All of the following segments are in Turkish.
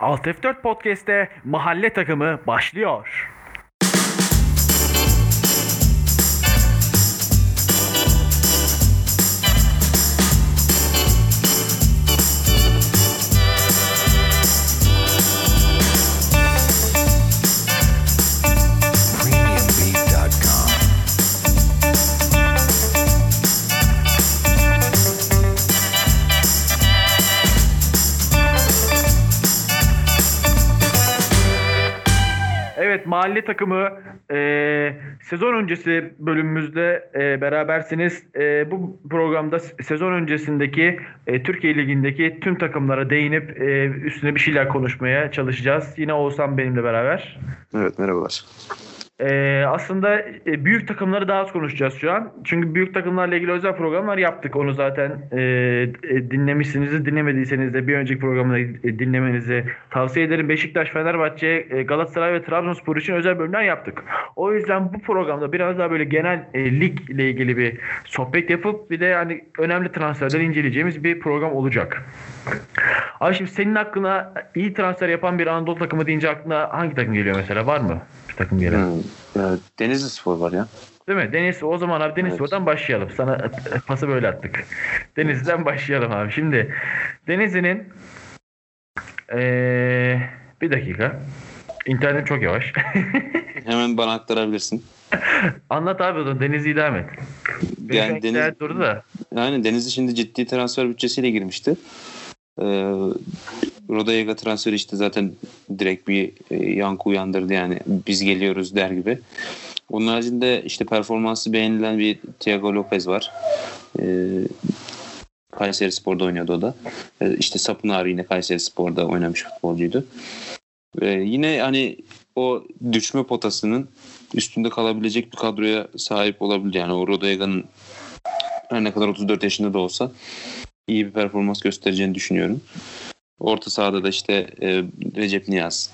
Alt F4 Podcast'te mahalle takımı başlıyor. Mahalle takımı e, sezon öncesi bölümümüzde e, berabersiniz. E, bu programda sezon öncesindeki e, Türkiye Ligi'ndeki tüm takımlara değinip e, üstüne bir şeyler konuşmaya çalışacağız. Yine Oğuzhan benimle beraber. Evet merhabalar. E, aslında e, büyük takımları daha az konuşacağız şu an. Çünkü büyük takımlarla ilgili özel programlar yaptık. Onu zaten e, e, dinlemişsiniz. Dinlemediyseniz de bir önceki programda e, dinlemenizi tavsiye ederim. Beşiktaş, Fenerbahçe, Galatasaray ve Trabzonspor için özel bölümler yaptık. O yüzden bu programda biraz daha böyle genel e, lig ile ilgili bir sohbet yapıp bir de yani önemli transferleri inceleyeceğimiz bir program olacak. Abi şimdi senin aklına iyi transfer yapan bir Anadolu takımı deyince aklına hangi takım geliyor mesela? Var mı bir takım gelen? Hmm, ya, Denizli Spor var ya. Değil mi? Deniz o zaman abi Deniz Evet. Spor'dan başlayalım. Sana pası böyle attık. Denizli'den başlayalım abi. Şimdi Denizli'nin eee, bir dakika. İnternet çok yavaş. Hemen bana aktarabilirsin. Anlat abi o zaman Denizli'yi devam et. Yani Deniz- durdu da. Yani Denizli şimdi ciddi transfer bütçesiyle girmişti. Ee, Rodayega transferi işte zaten direkt bir e, yankı uyandırdı yani biz geliyoruz der gibi. Onun haricinde işte performansı beğenilen bir Thiago Lopez var. Ee, Kayseri Spor'da oynuyordu o da. Ee, işte Sapınar yine Kayseri Spor'da oynamış futbolcuydu. Ee, yine hani o düşme potasının üstünde kalabilecek bir kadroya sahip olabilir. Yani o Rodayega'nın her ne kadar 34 yaşında da olsa iyi bir performans göstereceğini düşünüyorum. Orta sahada da işte e, Recep Niyaz,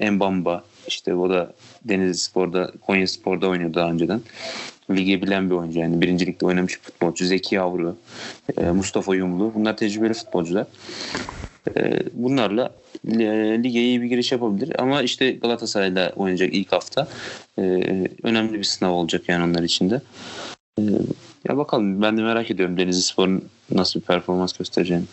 e, Mbamba, işte o da Denizli Spor'da, Konya Spor'da oynuyordu daha önceden. Ligi bilen bir oyuncu yani. Birincilikte oynamış bir futbolcu. Zeki Yavru, e, Mustafa Yumlu. Bunlar tecrübeli futbolcular. E, bunlarla e, lige iyi bir giriş yapabilir. Ama işte Galatasaray'la oynayacak ilk hafta e, önemli bir sınav olacak yani onlar için de. E, ya bakalım ben de merak ediyorum Denizli Spor'un nasıl bir performans göstereceğini.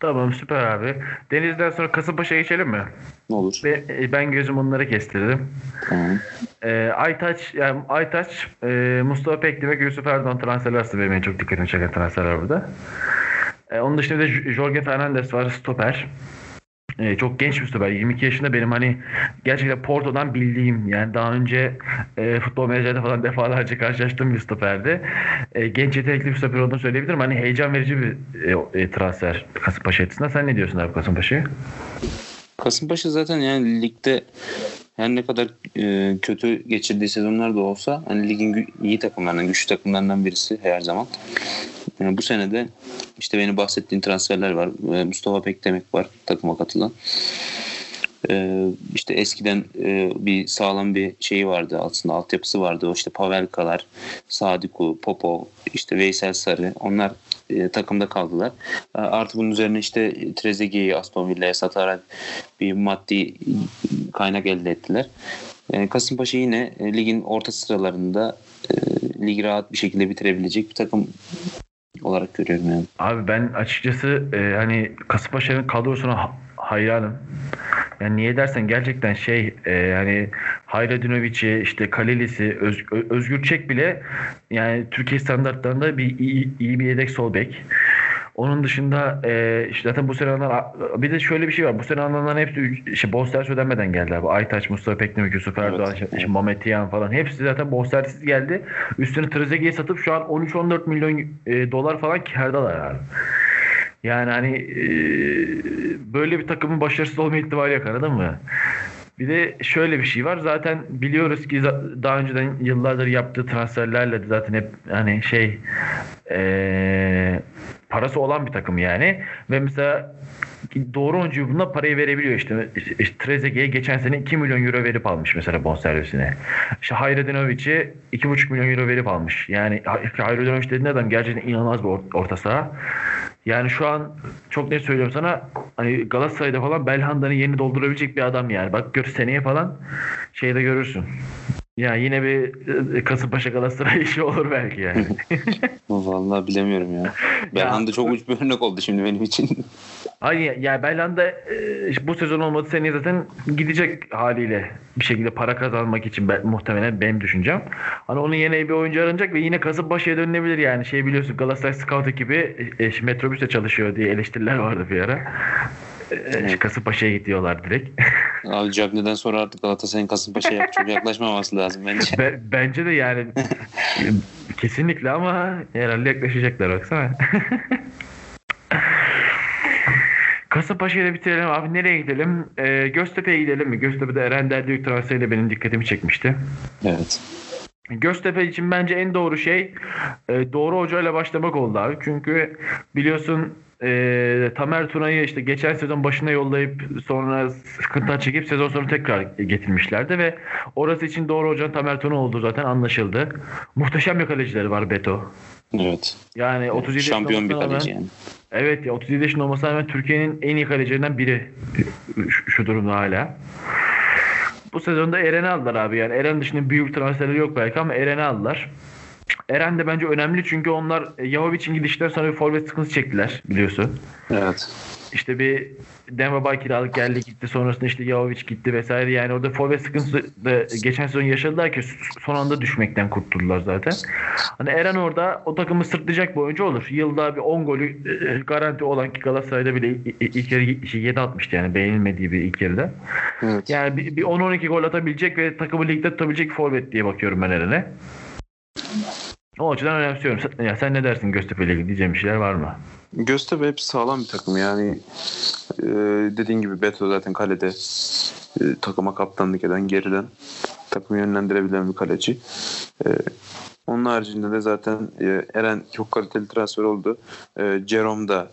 Tamam süper abi. Denizli'den sonra Kasımpaşa'ya geçelim mi? Ne olur. Ve e, ben gözüm onlara kestirdim. Tamam. E, Aytaç, yani Aytaç, e, Mustafa Pekdemir, Yusuf Erdoğan transferler aslında benim en çok dikkatimi çeken transferler burada. E, onun dışında bir de Jorge Fernandez var, stoper. E, çok genç bir stoper. 22 yaşında benim hani gerçekten Porto'dan bildiğim yani daha önce e, futbol menajerinde falan defalarca karşılaştığım bir stoperdi. E, genç yetenekli bir stoper olduğunu söyleyebilirim. Hani heyecan verici bir e, e, transfer Kasımpaşa açısından. Sen ne diyorsun abi Kasımpaşa'ya? Kasımpaşa zaten yani ligde her ne kadar e, kötü geçirdiği sezonlar da olsa hani ligin iyi takımlarından, güçlü takımlarından birisi her zaman. Yani bu sene de işte benim bahsettiğim transferler var. E, Mustafa Pekdemek var takıma katılan. E, işte eskiden e, bir sağlam bir şeyi vardı aslında altyapısı vardı. O işte Pavelkalar, Sadiku, Popo, işte Veysel Sarı onlar e, takımda kaldılar. E, Artı bunun üzerine işte Trezeguet'i Aston Villa'ya satarak bir maddi kaynak elde ettiler. E, Kasımpaşa yine e, ligin orta sıralarında e, ligi rahat bir şekilde bitirebilecek bir takım olarak görüyorum yani. Abi ben açıkçası e, hani Kasımpaşa'nın kadrosuna ha- hayranım. Yani niye dersen gerçekten şey e, yani Hayradinoviç'i işte Kalelis'i Öz, Özgür Çek bile yani Türkiye standartlarında bir iyi, iyi bir yedek sol bek. Onun dışında e, işte zaten bu sene alınan bir de şöyle bir şey var. Bu sene alınanların hepsi işte bonservis ödenmeden geldi abi. Aytaç, Mustafa Pekdemir, Yusuf Evet, Erdoğan, işte evet. Mehmet Yan falan. Hepsi zaten bonservisiz geldi. Üstüne Trezeguet'i satıp şu an 13-14 milyon e, dolar falan kârdalar abi. Yani hani e, böyle bir takımın başarısız olma ihtimali yok anladın mı? Bir de şöyle bir şey var. Zaten biliyoruz ki daha önceden yıllardır yaptığı transferlerle de zaten hep hani şey eee, parası olan bir takım yani. Ve mesela doğru oyuncuyu buna parayı verebiliyor işte. işte Trezeguet'e geçen sene 2 milyon euro verip almış mesela bonservisine. İşte Hayreddinoviç'i 2,5 milyon euro verip almış. Yani Hayreddinoviç dediğin adam gerçekten inanılmaz bir or- orta saha. Yani şu an çok net söylüyorum sana hani Galatasaray'da falan Belhanda'nın yerini doldurabilecek bir adam yani. Bak gör seneye falan şeyde görürsün. Ya yine bir e, Kasımpaşa Galatasaray işi olur belki yani. Vallahi bilemiyorum ya. Belhanda çok uç bir örnek oldu şimdi benim için. Hayır ya Belhanda e, bu sezon olmadı seneye zaten gidecek haliyle bir şekilde para kazanmak için ben, muhtemelen benim düşüncem. Hani onun yerine bir oyuncu aranacak ve yine Kasımpaşa'ya dönülebilir yani. Şey biliyorsun Galatasaray Scout ekibi e, e, metrobüste çalışıyor diye eleştiriler vardı bir ara. E, Evet. Kasımpaşa'ya gidiyorlar direkt. Abi Cagney'den sonra artık Galatasaray'ın Kasımpaşa'ya çok yaklaşmaması lazım bence. Be- bence de yani kesinlikle ama herhalde yaklaşacaklar baksana. Kasımpaşa ile bitirelim abi. Nereye gidelim? Ee, Göztepe'ye gidelim mi? Göztepe'de Eren Derdiyük transferi de benim dikkatimi çekmişti. Evet. Göztepe için bence en doğru şey e, doğru hocayla başlamak oldu abi. Çünkü biliyorsun e, Tamer Tuna'yı işte geçen sezon başına yollayıp sonra sıkıntılar çekip sezon sonu tekrar getirmişlerdi ve orası için doğru hocanın Tamer Tuna olduğu zaten anlaşıldı. Muhteşem bir kalecileri var Beto. Evet. Yani 37 Şampiyon bir kaleci rağmen- yani. Evet ya 37 yaşında olmasına rağmen Türkiye'nin en iyi kalecilerinden biri şu, şu durumda hala. Bu sezonda Eren'i aldılar abi yani. Eren dışında büyük transferleri yok belki ama Eren'i aldılar. Eren de bence önemli çünkü onlar e, Yahovic'in gidişinden sonra bir forvet sıkıntısı çektiler biliyorsun. Evet. İşte bir Demba Bay kiralık geldi gitti sonrasında işte Yahovic gitti vesaire yani orada forvet sıkıntısı da geçen sezon yaşadılar ki son anda düşmekten kurtuldular zaten. Hani Eren orada o takımı sırtlayacak bir oyuncu olur. Yılda bir 10 golü e, garanti olan ki Galatasaray'da bile ilk yarı şey 7 atmıştı yani beğenilmediği bir ilk yarıda. Evet. Yani bir, bir 10-12 gol atabilecek ve takımı ligde tutabilecek forvet diye bakıyorum ben Eren'e. O açıdan önemsiyorum. Ya sen ne dersin Göztepe ile ilgili diyeceğim bir şeyler var mı? Göztepe hep sağlam bir takım yani e, dediğin gibi Beto zaten kalede e, takıma kaptanlık eden geriden takımı yönlendirebilen bir kaleci. E, onun haricinde de zaten e, Eren çok kaliteli transfer oldu. E, Jerome da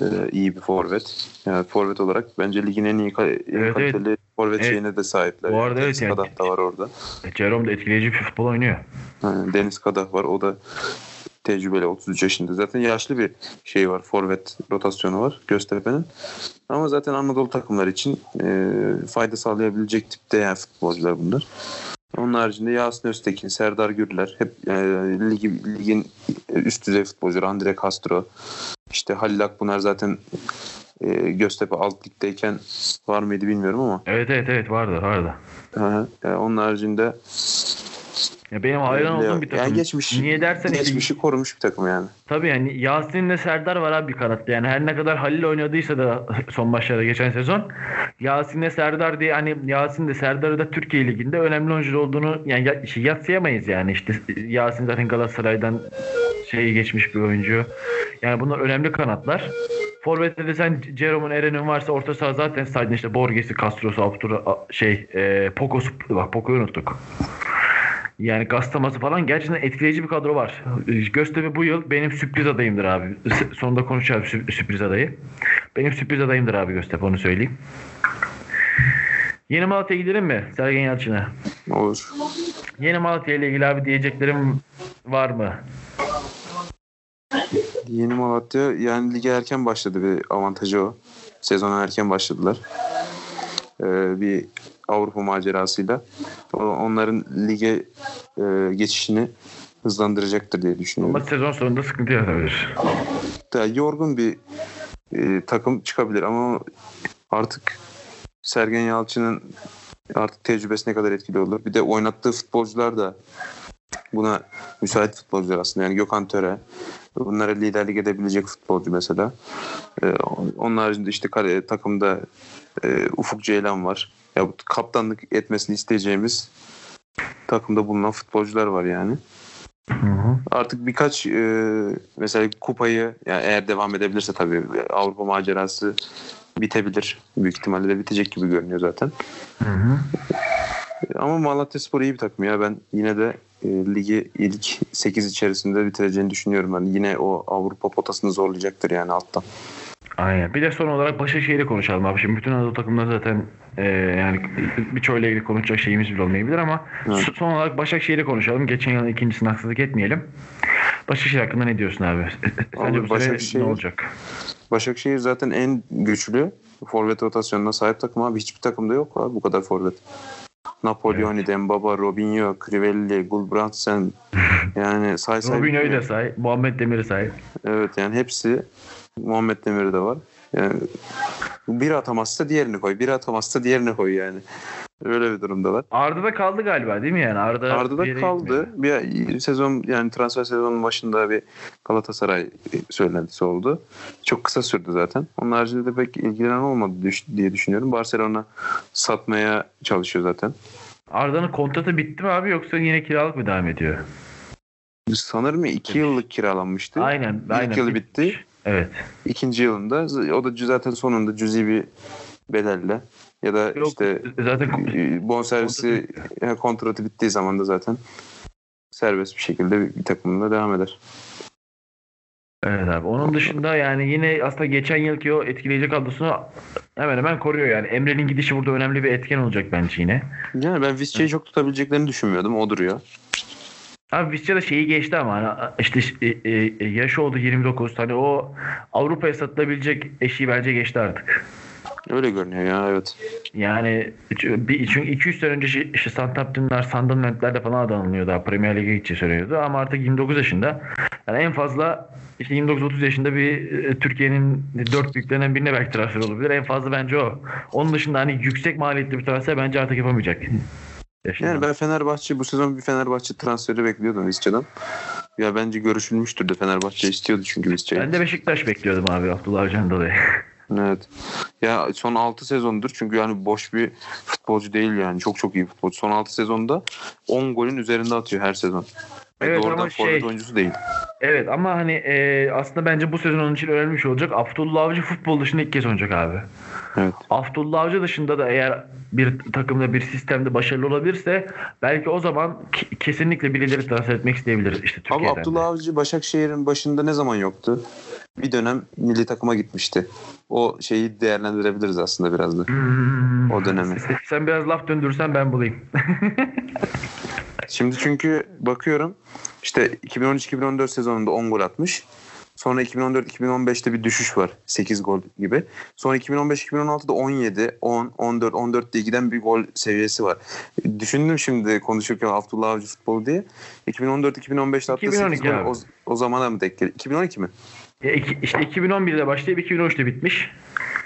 e, iyi bir forvet. Yani forvet olarak bence ligin en iyi kal- Evet, evet. Forvet Evet. şeyine de sahipler. Bu arada evet Deniz yani. Kadah da var orada. Jerome de etkileyici bir futbol oynuyor. Yani Deniz Kadah var. O da tecrübeli 33 yaşında. Zaten yaşlı bir şey var. Forvet rotasyonu var Göztepe'nin. Ama zaten Anadolu takımlar için e, fayda sağlayabilecek tipte yani futbolcular bunlar. Onun haricinde Yasin Öztekin, Serdar Gürler hep e, ligi, ligin üst düzey futbolcuları. Andre Castro, işte Halil Akbunar zaten e, Göztepe alt ligdeyken var mıydı bilmiyorum ama Evet evet evet vardı vardı. Hı hı. E, onun haricinde Ya benim hayran Öyle- olduğum bir takım. Yani geçmiş, Niye dersen işte- geçmişi korumuş bir takım yani. Tabii yani Yasin'le Serdar var abi bir kanatta. Yani her ne kadar Halil oynadıysa da son maçlarda geçen sezon Yasin'le Serdar diye hani Yasin de Serdar'ı da Türkiye Ligi'nde önemli oyuncu olduğunu yani ya, şey, yatsıyamayız yani işte Yasin zaten Galatasaray'dan şey geçmiş bir oyuncu. Yani bunlar önemli kanatlar. Forvet'te de sen Jerome'un Eren'in varsa orta saha zaten sadece işte Borges'i, Castro'su, Abdur'a şey e, Pokos'u bak Poco'yu unuttuk. Yani Gastaması falan gerçekten etkileyici bir kadro var. Göztepe bu yıl benim sürpriz adayımdır abi. Sonunda konuşacağız sü- sürpriz adayı. Benim sürpriz adayımdır abi Göztepe onu söyleyeyim. Yeni Malatya'ya gidelim mi? Sergen Yalçın'a. Olur. Yeni Malatya ile ilgili abi diyeceklerim var mı? Yeni Malatya yani lige erken başladı bir avantajı o. Sezona erken başladılar. Ee, bir Avrupa macerasıyla. Onların lige e, geçişini hızlandıracaktır diye düşünüyorum. Ama sezon sonunda sıkıntı yaratabilir. Daha yorgun bir e, takım çıkabilir ama artık Sergen Yalçın'ın artık tecrübesi ne kadar etkili olur. Bir de oynattığı futbolcular da buna müsait futbolcular aslında. Yani Gökhan Töre bunlara liderlik edebilecek futbolcu mesela. E, onun haricinde işte kale, takımda e, Ufuk Ceylan var. Ya bu kaptanlık etmesini isteyeceğimiz takımda bulunan futbolcular var yani. Artık birkaç e, mesela kupayı yani eğer devam edebilirse tabii Avrupa macerası bitebilir. Büyük ihtimalle de bitecek gibi görünüyor zaten. Hı hı. Ama Malatya Spor iyi bir takım ya. Ben yine de e, ligi ilk 8 içerisinde bitireceğini düşünüyorum. Ben yine o Avrupa potasını zorlayacaktır yani alttan. Aynen. Bir de son olarak Başakşehir'i konuşalım abi. Şimdi bütün Anadolu takımları zaten e, yani birçoğuyla ilgili konuşacak şeyimiz bile olmayabilir ama Evet. so- son olarak Başakşehir'i konuşalım. Geçen yılın ikincisine haksızlık etmeyelim. Başakşehir hakkında ne diyorsun abi? Sence Abi bu Başakşehir- ne olacak? Başakşehir zaten en güçlü forvet rotasyonuna sahip takım abi. Hiçbir takımda yok abi bu kadar forvet. Napoleoni, evet. Dembaba, Robinho, Crivelli, Gulbrandsen yani say say. Robinho'yu da say. Muhammed Demir'i say. Evet yani hepsi Muhammed Demir'i de var. Yani bir atamazsa diğerini koy. Bir atamazsa diğerini koy yani. Öyle bir durumdalar. Arda da kaldı galiba değil mi yani? Arda, Arda da kaldı. Bir sezon yani transfer sezonun başında bir Galatasaray söylentisi oldu. Çok kısa sürdü zaten. Onun haricinde de pek ilgilenen olmadı diye düşünüyorum. Barcelona satmaya çalışıyor zaten. Arda'nın kontratı bitti mi abi yoksa yine kiralık mı devam ediyor? Sanırım iki yıllık kiralanmıştı. Aynen. İlk aynen. yılı bitti. Evet. İkinci yılında o da zaten sonunda cüzi bir bedelle ya da Yok, işte zaten bonservisi kontratı bittiği zaman da zaten serbest bir şekilde bir, bir takımında devam eder. Evet abi. Onun dışında yani yine aslında geçen yılki o etkileyici kadrosunu hemen hemen koruyor yani. Emre'nin gidişi burada önemli bir etken olacak bence yine. Yani ben Visca'yı çok tutabileceklerini düşünmüyordum. O duruyor. Abi Visca da şeyi geçti ama hani işte e, e, yaşı oldu 29. Hani o Avrupa'ya satılabilecek eşiği bence geçti artık. Öyle görünüyor ya evet. Yani bir, çünkü 200 sene önce işte Southampton'lar, Sunderland'ler falan adı anılıyor daha Premier Lig'e gideceği söyleniyordu ama artık 29 yaşında. Yani en fazla işte 29-30 yaşında bir e, Türkiye'nin dört büyüklerinden birine belki transfer olabilir. En fazla bence o. Onun dışında hani yüksek maliyetli bir transfer bence artık yapamayacak. Yaşından. Yani ben Fenerbahçe bu sezon bir Fenerbahçe transferi bekliyordum Visca'dan. Ya bence görüşülmüştür de Fenerbahçe istiyordu çünkü Visca'yı. Ben de Beşiktaş bekliyordum abi Abdullah Avcı'nın dolayı. Evet. Ya son 6 sezondur çünkü yani boş bir futbolcu değil yani. Çok çok iyi futbolcu. Son 6 sezonda 10 golün üzerinde atıyor her sezon. Ve Evet, doğrudan ama forvet şey- oyuncusu değil. Evet ama hani e, aslında bence bu sezon onun için önemli bir şey olacak. Abdullah Avcı futbol dışında ilk kez oynayacak abi. Evet. Abdullah Avcı dışında da eğer bir takımda bir sistemde başarılı olabilirse belki o zaman kesinlikle birileri transfer etmek isteyebilir işte Abi Türkiye'den. Abdullah Avcı Başakşehir'in başında ne zaman yoktu? Bir dönem milli takıma gitmişti. O şeyi değerlendirebiliriz aslında biraz da. Hmm. O dönemi. Sen biraz laf döndürsen ben bulayım. Şimdi çünkü bakıyorum işte 2013-2014 sezonunda 10 gol atmış. Sonra 2014-2015'te bir düşüş var. 8 gol gibi. Sonra 2015-2016'da 17, 10, 14, 14 diye giden bir gol seviyesi var. Düşündüm şimdi konuşurken Abdullah Avcı futbolu diye. 2014-2015'te attığı 2012 8 gol o, o zamana mı denk geliyor? 2012 mi? İki- işte 2011'de başlayıp 2013'te bitmiş.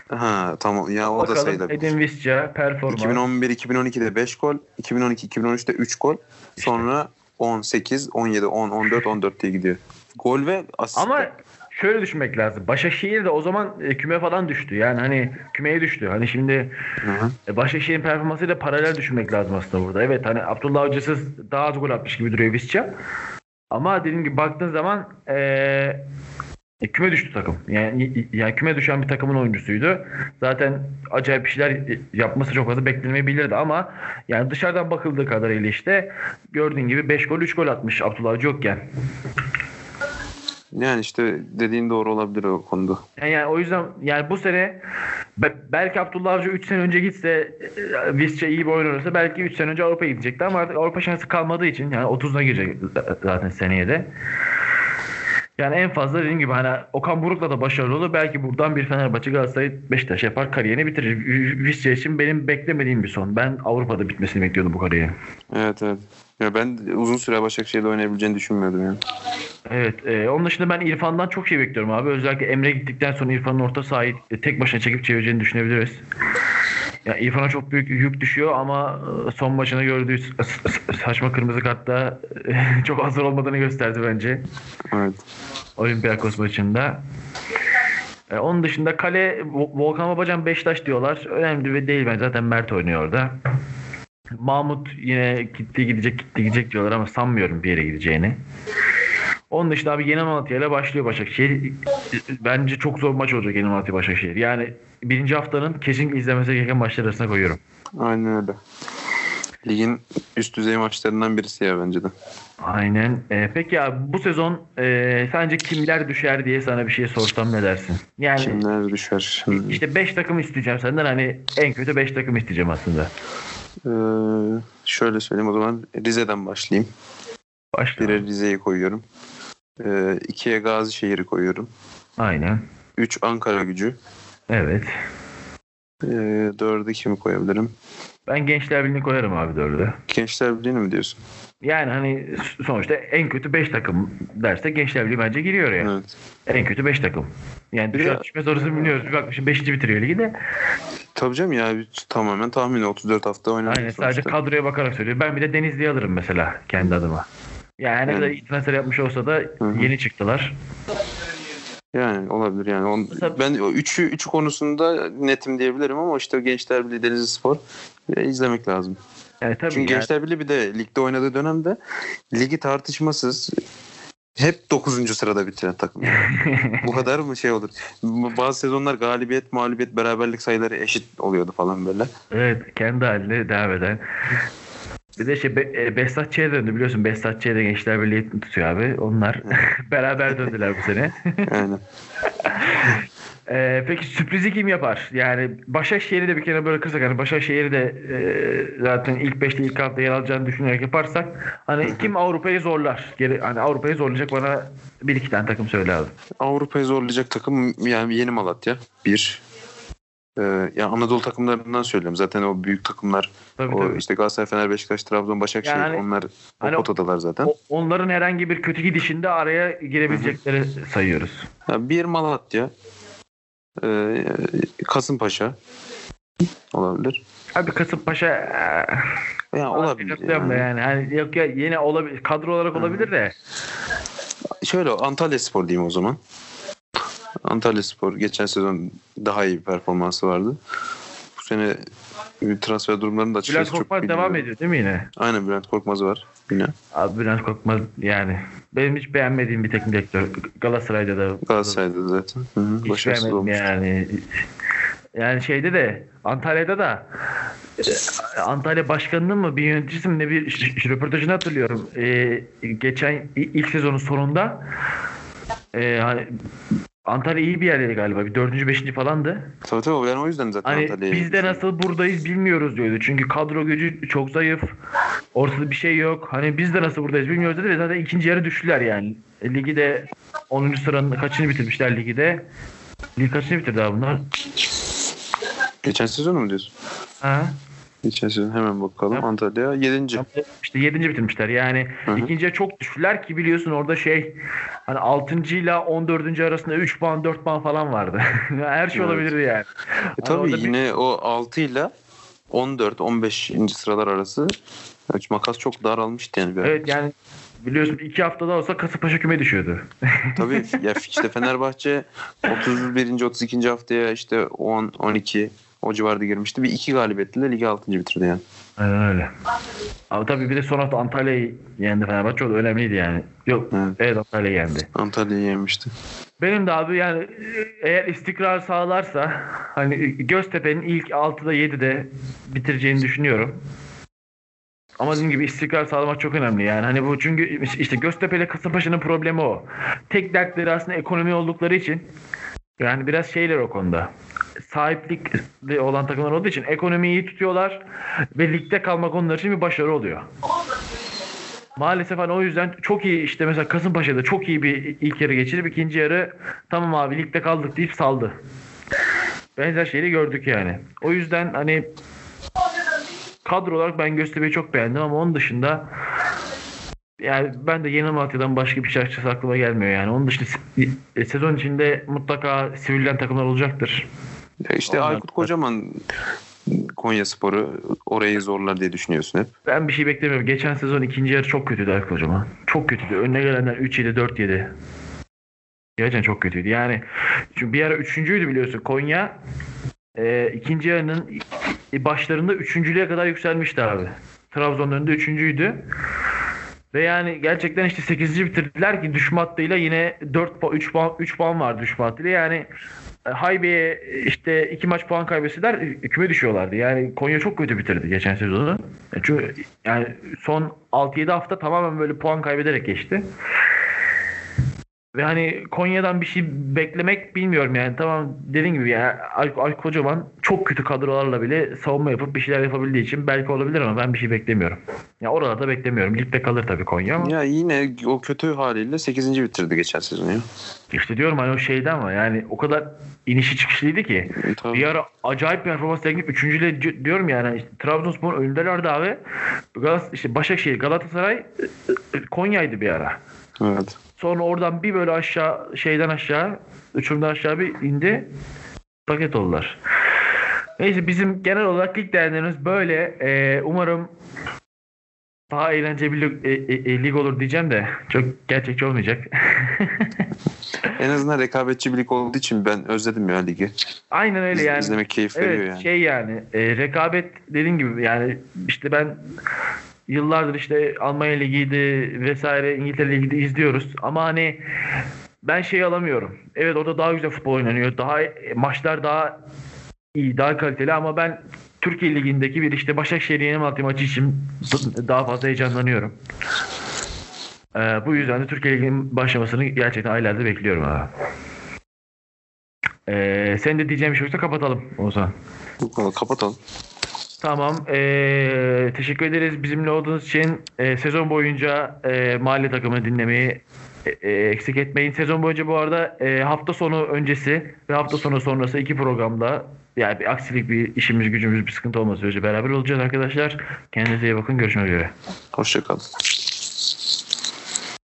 Ha tamam ya o da sayılabilir. Edin Visca performans. 2011-2012'de 5 gol, 2012-2013'te 3 gol. Sonra 18, 17, 10, 14, 14 diye gidiyor. Gol ve asist. Ama şöyle düşünmek lazım. Başakşehir de o zaman e, küme falan düştü. Yani hani kümeye düştü. Hani şimdi e, Başakşehir'in performansıyla paralel düşünmek lazım aslında burada. Evet hani Abdullah Avcısız daha az gol atmış gibi duruyor Visca. Ama dediğim gibi baktığın zaman e, e, küme düştü takım. Yani, yani küme düşen bir takımın oyuncusuydu. Zaten acayip şeyler yapması çok fazla beklenebilirdi ama yani dışarıdan bakıldığı kadarıyla işte gördüğün gibi 5 gol 3 gol atmış Abdullah Avcı yokken. Yani işte dediğin doğru olabilir o konuda. Yani, yani o yüzden yani bu sene be- belki Abdullah Avcı 3 sene önce gitse e, Visca iyi bir oyun oynarsa belki 3 sene önce Avrupa'ya gidecekti ama artık Avrupa şansı kalmadığı için yani 30'una girecek zaten seneye de. Yani en fazla dediğim gibi hani Okan Buruk'la da başarılı olur. Belki buradan bir Fenerbahçe Galatasaray Beşiktaş yapar kariyerini bitirir. Visca için benim beklemediğim bir son. Ben Avrupa'da bitmesini bekliyordum bu kariyerin. Evet evet. Ya ben uzun süre Başakşehir'de oynayabileceğini düşünmüyordum yani. Evet. E, onun dışında ben İrfan'dan çok şey bekliyorum abi. Özellikle Emre gittikten sonra İrfan'ın orta sahayı e, tek başına çekip çevireceğini düşünebiliriz. Ya İrfan'a çok büyük yük düşüyor ama e, son maçına gördüğü saçma kırmızı kartta e, çok hazır olmadığını gösterdi bence. Evet. Olympiakos maçında. E, onun dışında kale Vo- Volkan Babacan Beşiktaş diyorlar. Önemli bir değil ben zaten Mert oynuyor orada. Mahmut yine gitti gidecek gitti gidecek diyorlar ama sanmıyorum bir yere gideceğini. Onun dışında abi Yeni Malatya ile başlıyor Başakşehir. Bence çok zor maç olacak Yeni Malatya Başakşehir. Yani birinci haftanın kesinlikle izlemesi gereken maçlar arasına koyuyorum. Aynen öyle. Ligin üst düzey maçlarından birisi ya bence de. Aynen. E, peki abi bu sezon e, sence kimler düşer diye sana bir şey sorsam ne dersin? Yani Kimler düşer? Şimdi, işte 5 takım isteyeceğim senden hani en kötü 5 takım isteyeceğim aslında. Ee, şöyle söyleyeyim o zaman Rize'den başlayayım. Başla. Bire Rize'yi koyuyorum. Ee, ikiye Gazişehir'i koyuyorum. Aynen. 3 Ankara gücü. Evet. Ee, 4'e kimi koyabilirim? Ben Gençler Birliği'ni koyarım abi dördü. Gençler Birliği'ni mi diyorsun? Yani hani sonuçta en kötü 5 takım derse Gençler Birliği bence giriyor ya. Evet. En kötü 5 takım. Yani düşer düşmez orasını biliyoruz. Bir bakmışım 5. bitiriyor ligi de. Tabii canım ya tamamen tahmini 34 hafta oynadı. Aynen sadece kadroya bakarak söylüyor. Ben bir de Denizli'yi alırım mesela kendi adıma. Yani ne Yani- kadar iyi transfer yapmış olsa da Hı hı. yeni çıktılar. Yani olabilir yani. On, Mesela- ben o üçü, üçü konusunda netim diyebilirim ama işte Gençler Birliği Denizli Spor e, izlemek lazım. Yani tabii Çünkü yani- Gençler Birliği bir de ligde oynadığı dönemde ligi tartışmasız hep 9. sırada bitiren takım. Bu kadar mı şey olur? Bazı sezonlar galibiyet, mağlubiyet, beraberlik sayıları eşit oluyordu falan böyle. Evet kendi haline devam eden. Bir de şey Be- e, Behzat Ç'ye döndü biliyorsun. Behzat Ç'ye de Gençler Birliği tutuyor abi. Onlar beraber döndüler bu sene. Yani Ee, peki sürprizi kim yapar? Yani Başakşehir'i de bir kere bırakırsak hani Başakşehir'i de e, zaten ilk 5'te ilk hafta yer alacağını düşünerek yaparsak hani kim Avrupa'yı zorlar? Geri, hani Avrupa'yı zorlayacak bana bir iki tane takım söyle abi. Avrupa'yı zorlayacak takım yani Yeni Malatya. Bir. Ee, ya Anadolu takımlarından söylüyorum. Zaten o büyük takımlar Tabii o tabii. işte Galatasaray, Fener, Beşiktaş, Trabzon, Başakşehir Yani onlar hani o- potadalar zaten. O- onların herhangi bir kötü gidişinde araya girebilecekleri sayıyoruz. Ya bir Malatya, e, Kasımpaşa olabilir. Abi Kasımpaşa e, Ya olabilir. Yani. yani. Hani yok ya yine olabilir kadro olarak olabilir de. Şöyle Antalya Spor diyeyim o zaman. Antalya Spor geçen sezon daha iyi bir performansı vardı. Bu sene transfer durumlarını da Bülent açıkçası çok Korkmaz bilmiyorum. devam ediyor değil mi yine? Aynen Bülent Korkmaz var yine. Abi Bülent Korkmaz yani benim hiç beğenmediğim bir teknik direktör. Galatasaray'da da Galatasaray'da zaten. Hı hı, hiç başarısız beğenmedim olmuş. yani. Yani şeyde de Antalya'da da e, Antalya başkanının mı bir yöneticisi mi ne bir röportajını hatırlıyorum. E, geçen ilk sezonun sonunda e, hani Antalya iyi bir yerdeydi galiba. Bir dördüncü, beşinci falandı. Tabii tabii yani o yüzden zaten Hani Antalya'ya biz de nasıl buradayız bilmiyoruz diyordu. Çünkü kadro gücü çok zayıf. Ortada bir şey yok. Hani biz de nasıl buradayız bilmiyoruz dedi ve zaten ikinci yarı düştüler yani. E, Ligi de 10. sıranın kaçını bitirmişler ligi de. Lig kaçını bitirdi abi bunlar? Geçen sezon mu diyorsun? Ha? Geçen sezon hemen bakalım. Yap. Antalya 7. İşte 7. bitirmişler. Yani Hı hı. ikinciye çok düştüler ki biliyorsun orada şey hani 6. ile 14. arasında 3 puan 4 puan falan vardı. Her şey Evet. olabilirdi yani. E Hani tabii bir- yine o 6 ile 14 15. sıralar arası makas çok daralmıştı yani. Bir ara. Evet yani biliyorsun iki haftada olsa Kasımpaşa küme düşüyordu. Tabii ya işte Fenerbahçe 31. 32. haftaya işte 10 12 o civarda girmişti. Bir iki galibiyetle ligi 6. bitirdi yani. Aynen öyle. Ama tabii bir de son hafta Antalya'yı yendi Fenerbahçe. O da önemliydi yani. Yok. Evet. Evet Antalya'yı yendi. Antalya'yı yenmişti. Benim de abi yani eğer istikrar sağlarsa hani Göztepe'nin ilk 6'da 7'de bitireceğini düşünüyorum. Ama dediğim gibi istikrar sağlamak çok önemli yani. Hani bu çünkü işte Göztepe ile Kasımpaşa'nın problemi o. Tek dertleri aslında ekonomi oldukları için yani biraz şeyler o konuda. Sahiplikli olan takımlar olduğu için ekonomiyi iyi tutuyorlar ve ligde kalmak onlar için bir başarı oluyor. Maalesef hani o yüzden çok iyi işte mesela Kasımpaşa'da çok iyi bir ilk yarı geçirip ikinci yarı tamam abi ligde kaldık deyip saldı. Benzer şeyleri gördük yani. O yüzden hani kadro olarak ben Göztepe'yi çok beğendim ama onun dışında yani ben de Yeni Malatya'dan başka bir şey açıkçası aklıma gelmiyor yani. Onun dışında se- sezon içinde mutlaka sivrilen takımlar olacaktır. Ya işte Ondan- Aykut Kocaman Konya Sporu orayı zorlar diye düşünüyorsun hep. Ben bir şey beklemiyorum. Geçen sezon ikinci yarı çok kötüydü Aykut Hocam. Çok kötüydü. Önüne gelenler 3-7, 4-7. Gerçekten çok kötüydü. Yani çünkü bir ara üçüncüydü biliyorsun. Konya e, ikinci yarının başlarında üçüncülüğe kadar yükselmişti abi. Trabzon'un önünde üçüncüydü. Ve yani gerçekten işte 8. bitirdiler ki düşme hattıyla yine 4 puan 3 puan 3 puan vardı düşme hattıyla. Yani e, Haybe'ye işte iki maç puan kaybetseler e, küme düşüyorlardı. Yani Konya çok kötü bitirdi geçen sezonu. E, Çünkü yani son 6-7 hafta tamamen böyle puan kaybederek geçti. Ve hani Konya'dan bir şey beklemek bilmiyorum yani. Tamam dediğim gibi yani Al, Al Kocaman çok kötü kadrolarla bile savunma yapıp bir şeyler yapabildiği için belki olabilir ama ben bir şey beklemiyorum. Ya orada da beklemiyorum. Ligde kalır tabii Konya ama. Ya yine o kötü haliyle 8. bitirdi geçen sezon ya. İşte diyorum hani o şeydi ama yani o kadar inişi çıkışlıydı ki. Tabii. Bir ara acayip bir performans sergileyip üçüncüyle diyorum yani işte Trabzonspor önündelerdi abi. Galat işte Başakşehir, Galatasaray, e, e, Konya'ydı bir ara. Evet. Sonra oradan bir böyle aşağı şeyden aşağı uçurumdan aşağı bir indi. Paket oldular. Neyse bizim genel olarak lig değerlerimiz böyle. Ee, umarım daha eğlenceli bir lig, e, e, e, lig olur diyeceğim de çok gerçekçi olmayacak. En azından rekabetçi bir lig olduğu için ben özledim ya ligi. Aynen öyle İz- yani. İzlemek keyif Evet veriyor yani. şey yani e, rekabet dediğin gibi yani işte ben yıllardır işte Almanya Ligi'ydi vesaire İngiltere Ligi'de izliyoruz ama hani ben şey alamıyorum. Evet orada daha güzel futbol oynanıyor. Daha maçlar daha iyi, daha kaliteli ama ben Türkiye Ligi'ndeki bir işte Başakşehir Yeni maçı için daha fazla heyecanlanıyorum. Ee, bu yüzden de Türkiye Ligi'nin başlamasını gerçekten aylarda bekliyorum abi. Ee, senin de diyeceğin bir şey yoksa kapatalım o zaman. Kapatalım. Tamam. Ee, teşekkür ederiz bizimle olduğunuz için. Ee, sezon boyunca e, mahalle takımını dinlemeyi e, e, eksik etmeyin. Sezon boyunca bu arada e, hafta sonu öncesi ve hafta sonu sonrası iki programda yani bir aksilik bir işimiz gücümüz bir sıkıntı olması sürece beraber olacağız arkadaşlar. Kendinize iyi bakın. Görüşmek üzere. Hoşçakalın.